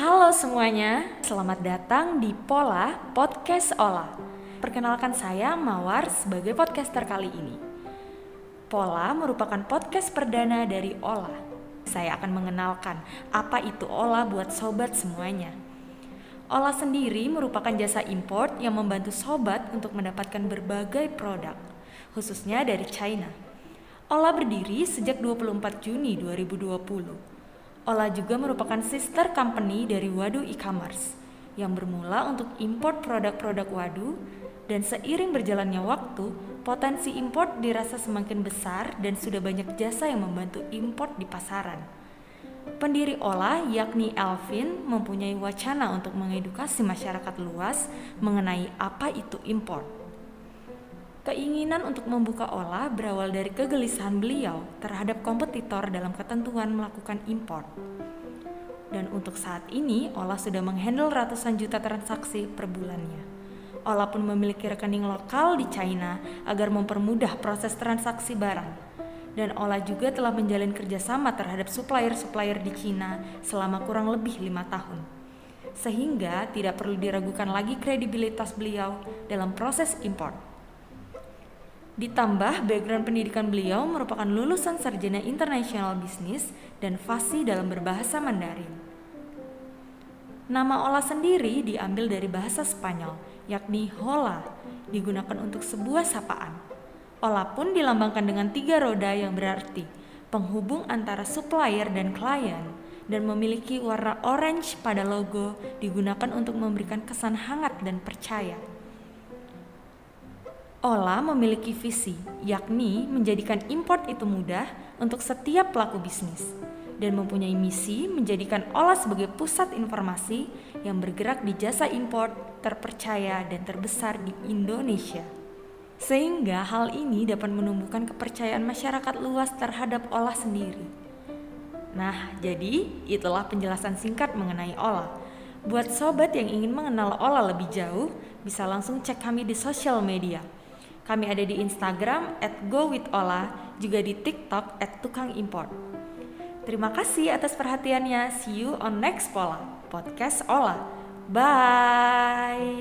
Halo semuanya, selamat datang di Pola Podcast Ola. Perkenalkan saya Mawar sebagai podcaster kali ini. Pola merupakan podcast perdana dari Ola. Saya akan mengenalkan apa itu Ola buat sobat semuanya. Ola sendiri merupakan jasa import yang membantu sobat untuk mendapatkan berbagai produk, khususnya dari China. Ola berdiri sejak 24 Juni 2020 Ola juga merupakan sister company dari Wadu e-commerce yang bermula untuk import produk-produk Wadu dan seiring berjalannya waktu, potensi import dirasa semakin besar dan sudah banyak jasa yang membantu import di pasaran. Pendiri Ola, yakni Elvin, mempunyai wacana untuk mengedukasi masyarakat luas mengenai apa itu import. Keinginan untuk membuka Ola berawal dari kegelisahan beliau terhadap kompetitor dalam ketentuan melakukan impor. Dan untuk saat ini, Ola sudah menghandle ratusan juta transaksi per bulannya. Ola pun memiliki rekening lokal di China agar mempermudah proses transaksi barang. Dan Ola juga telah menjalin kerjasama terhadap supplier-supplier di China selama kurang lebih lima tahun. Sehingga tidak perlu diragukan lagi kredibilitas beliau dalam proses import. Ditambah background pendidikan beliau merupakan lulusan sarjana international business dan fasih dalam berbahasa Mandarin. Nama Ola sendiri diambil dari bahasa Spanyol, yakni hola, digunakan untuk sebuah sapaan. Ola pun dilambangkan dengan tiga roda yang berarti penghubung antara supplier dan klien dan memiliki warna orange pada logo digunakan untuk memberikan kesan hangat dan percaya. Ola memiliki visi, yakni menjadikan import itu mudah untuk setiap pelaku bisnis dan mempunyai misi menjadikan Ola sebagai pusat informasi yang bergerak di jasa import terpercaya dan terbesar di Indonesia. Sehingga hal ini dapat menumbuhkan kepercayaan masyarakat luas terhadap Ola sendiri. Nah, jadi itulah penjelasan singkat mengenai Ola. Buat sobat yang ingin mengenal Ola lebih jauh, bisa langsung cek kami di sosial media kami ada di Instagram at gowithola, juga di TikTok at tukang import. Terima kasih atas perhatiannya. See you on next Pola, podcast Ola. Bye.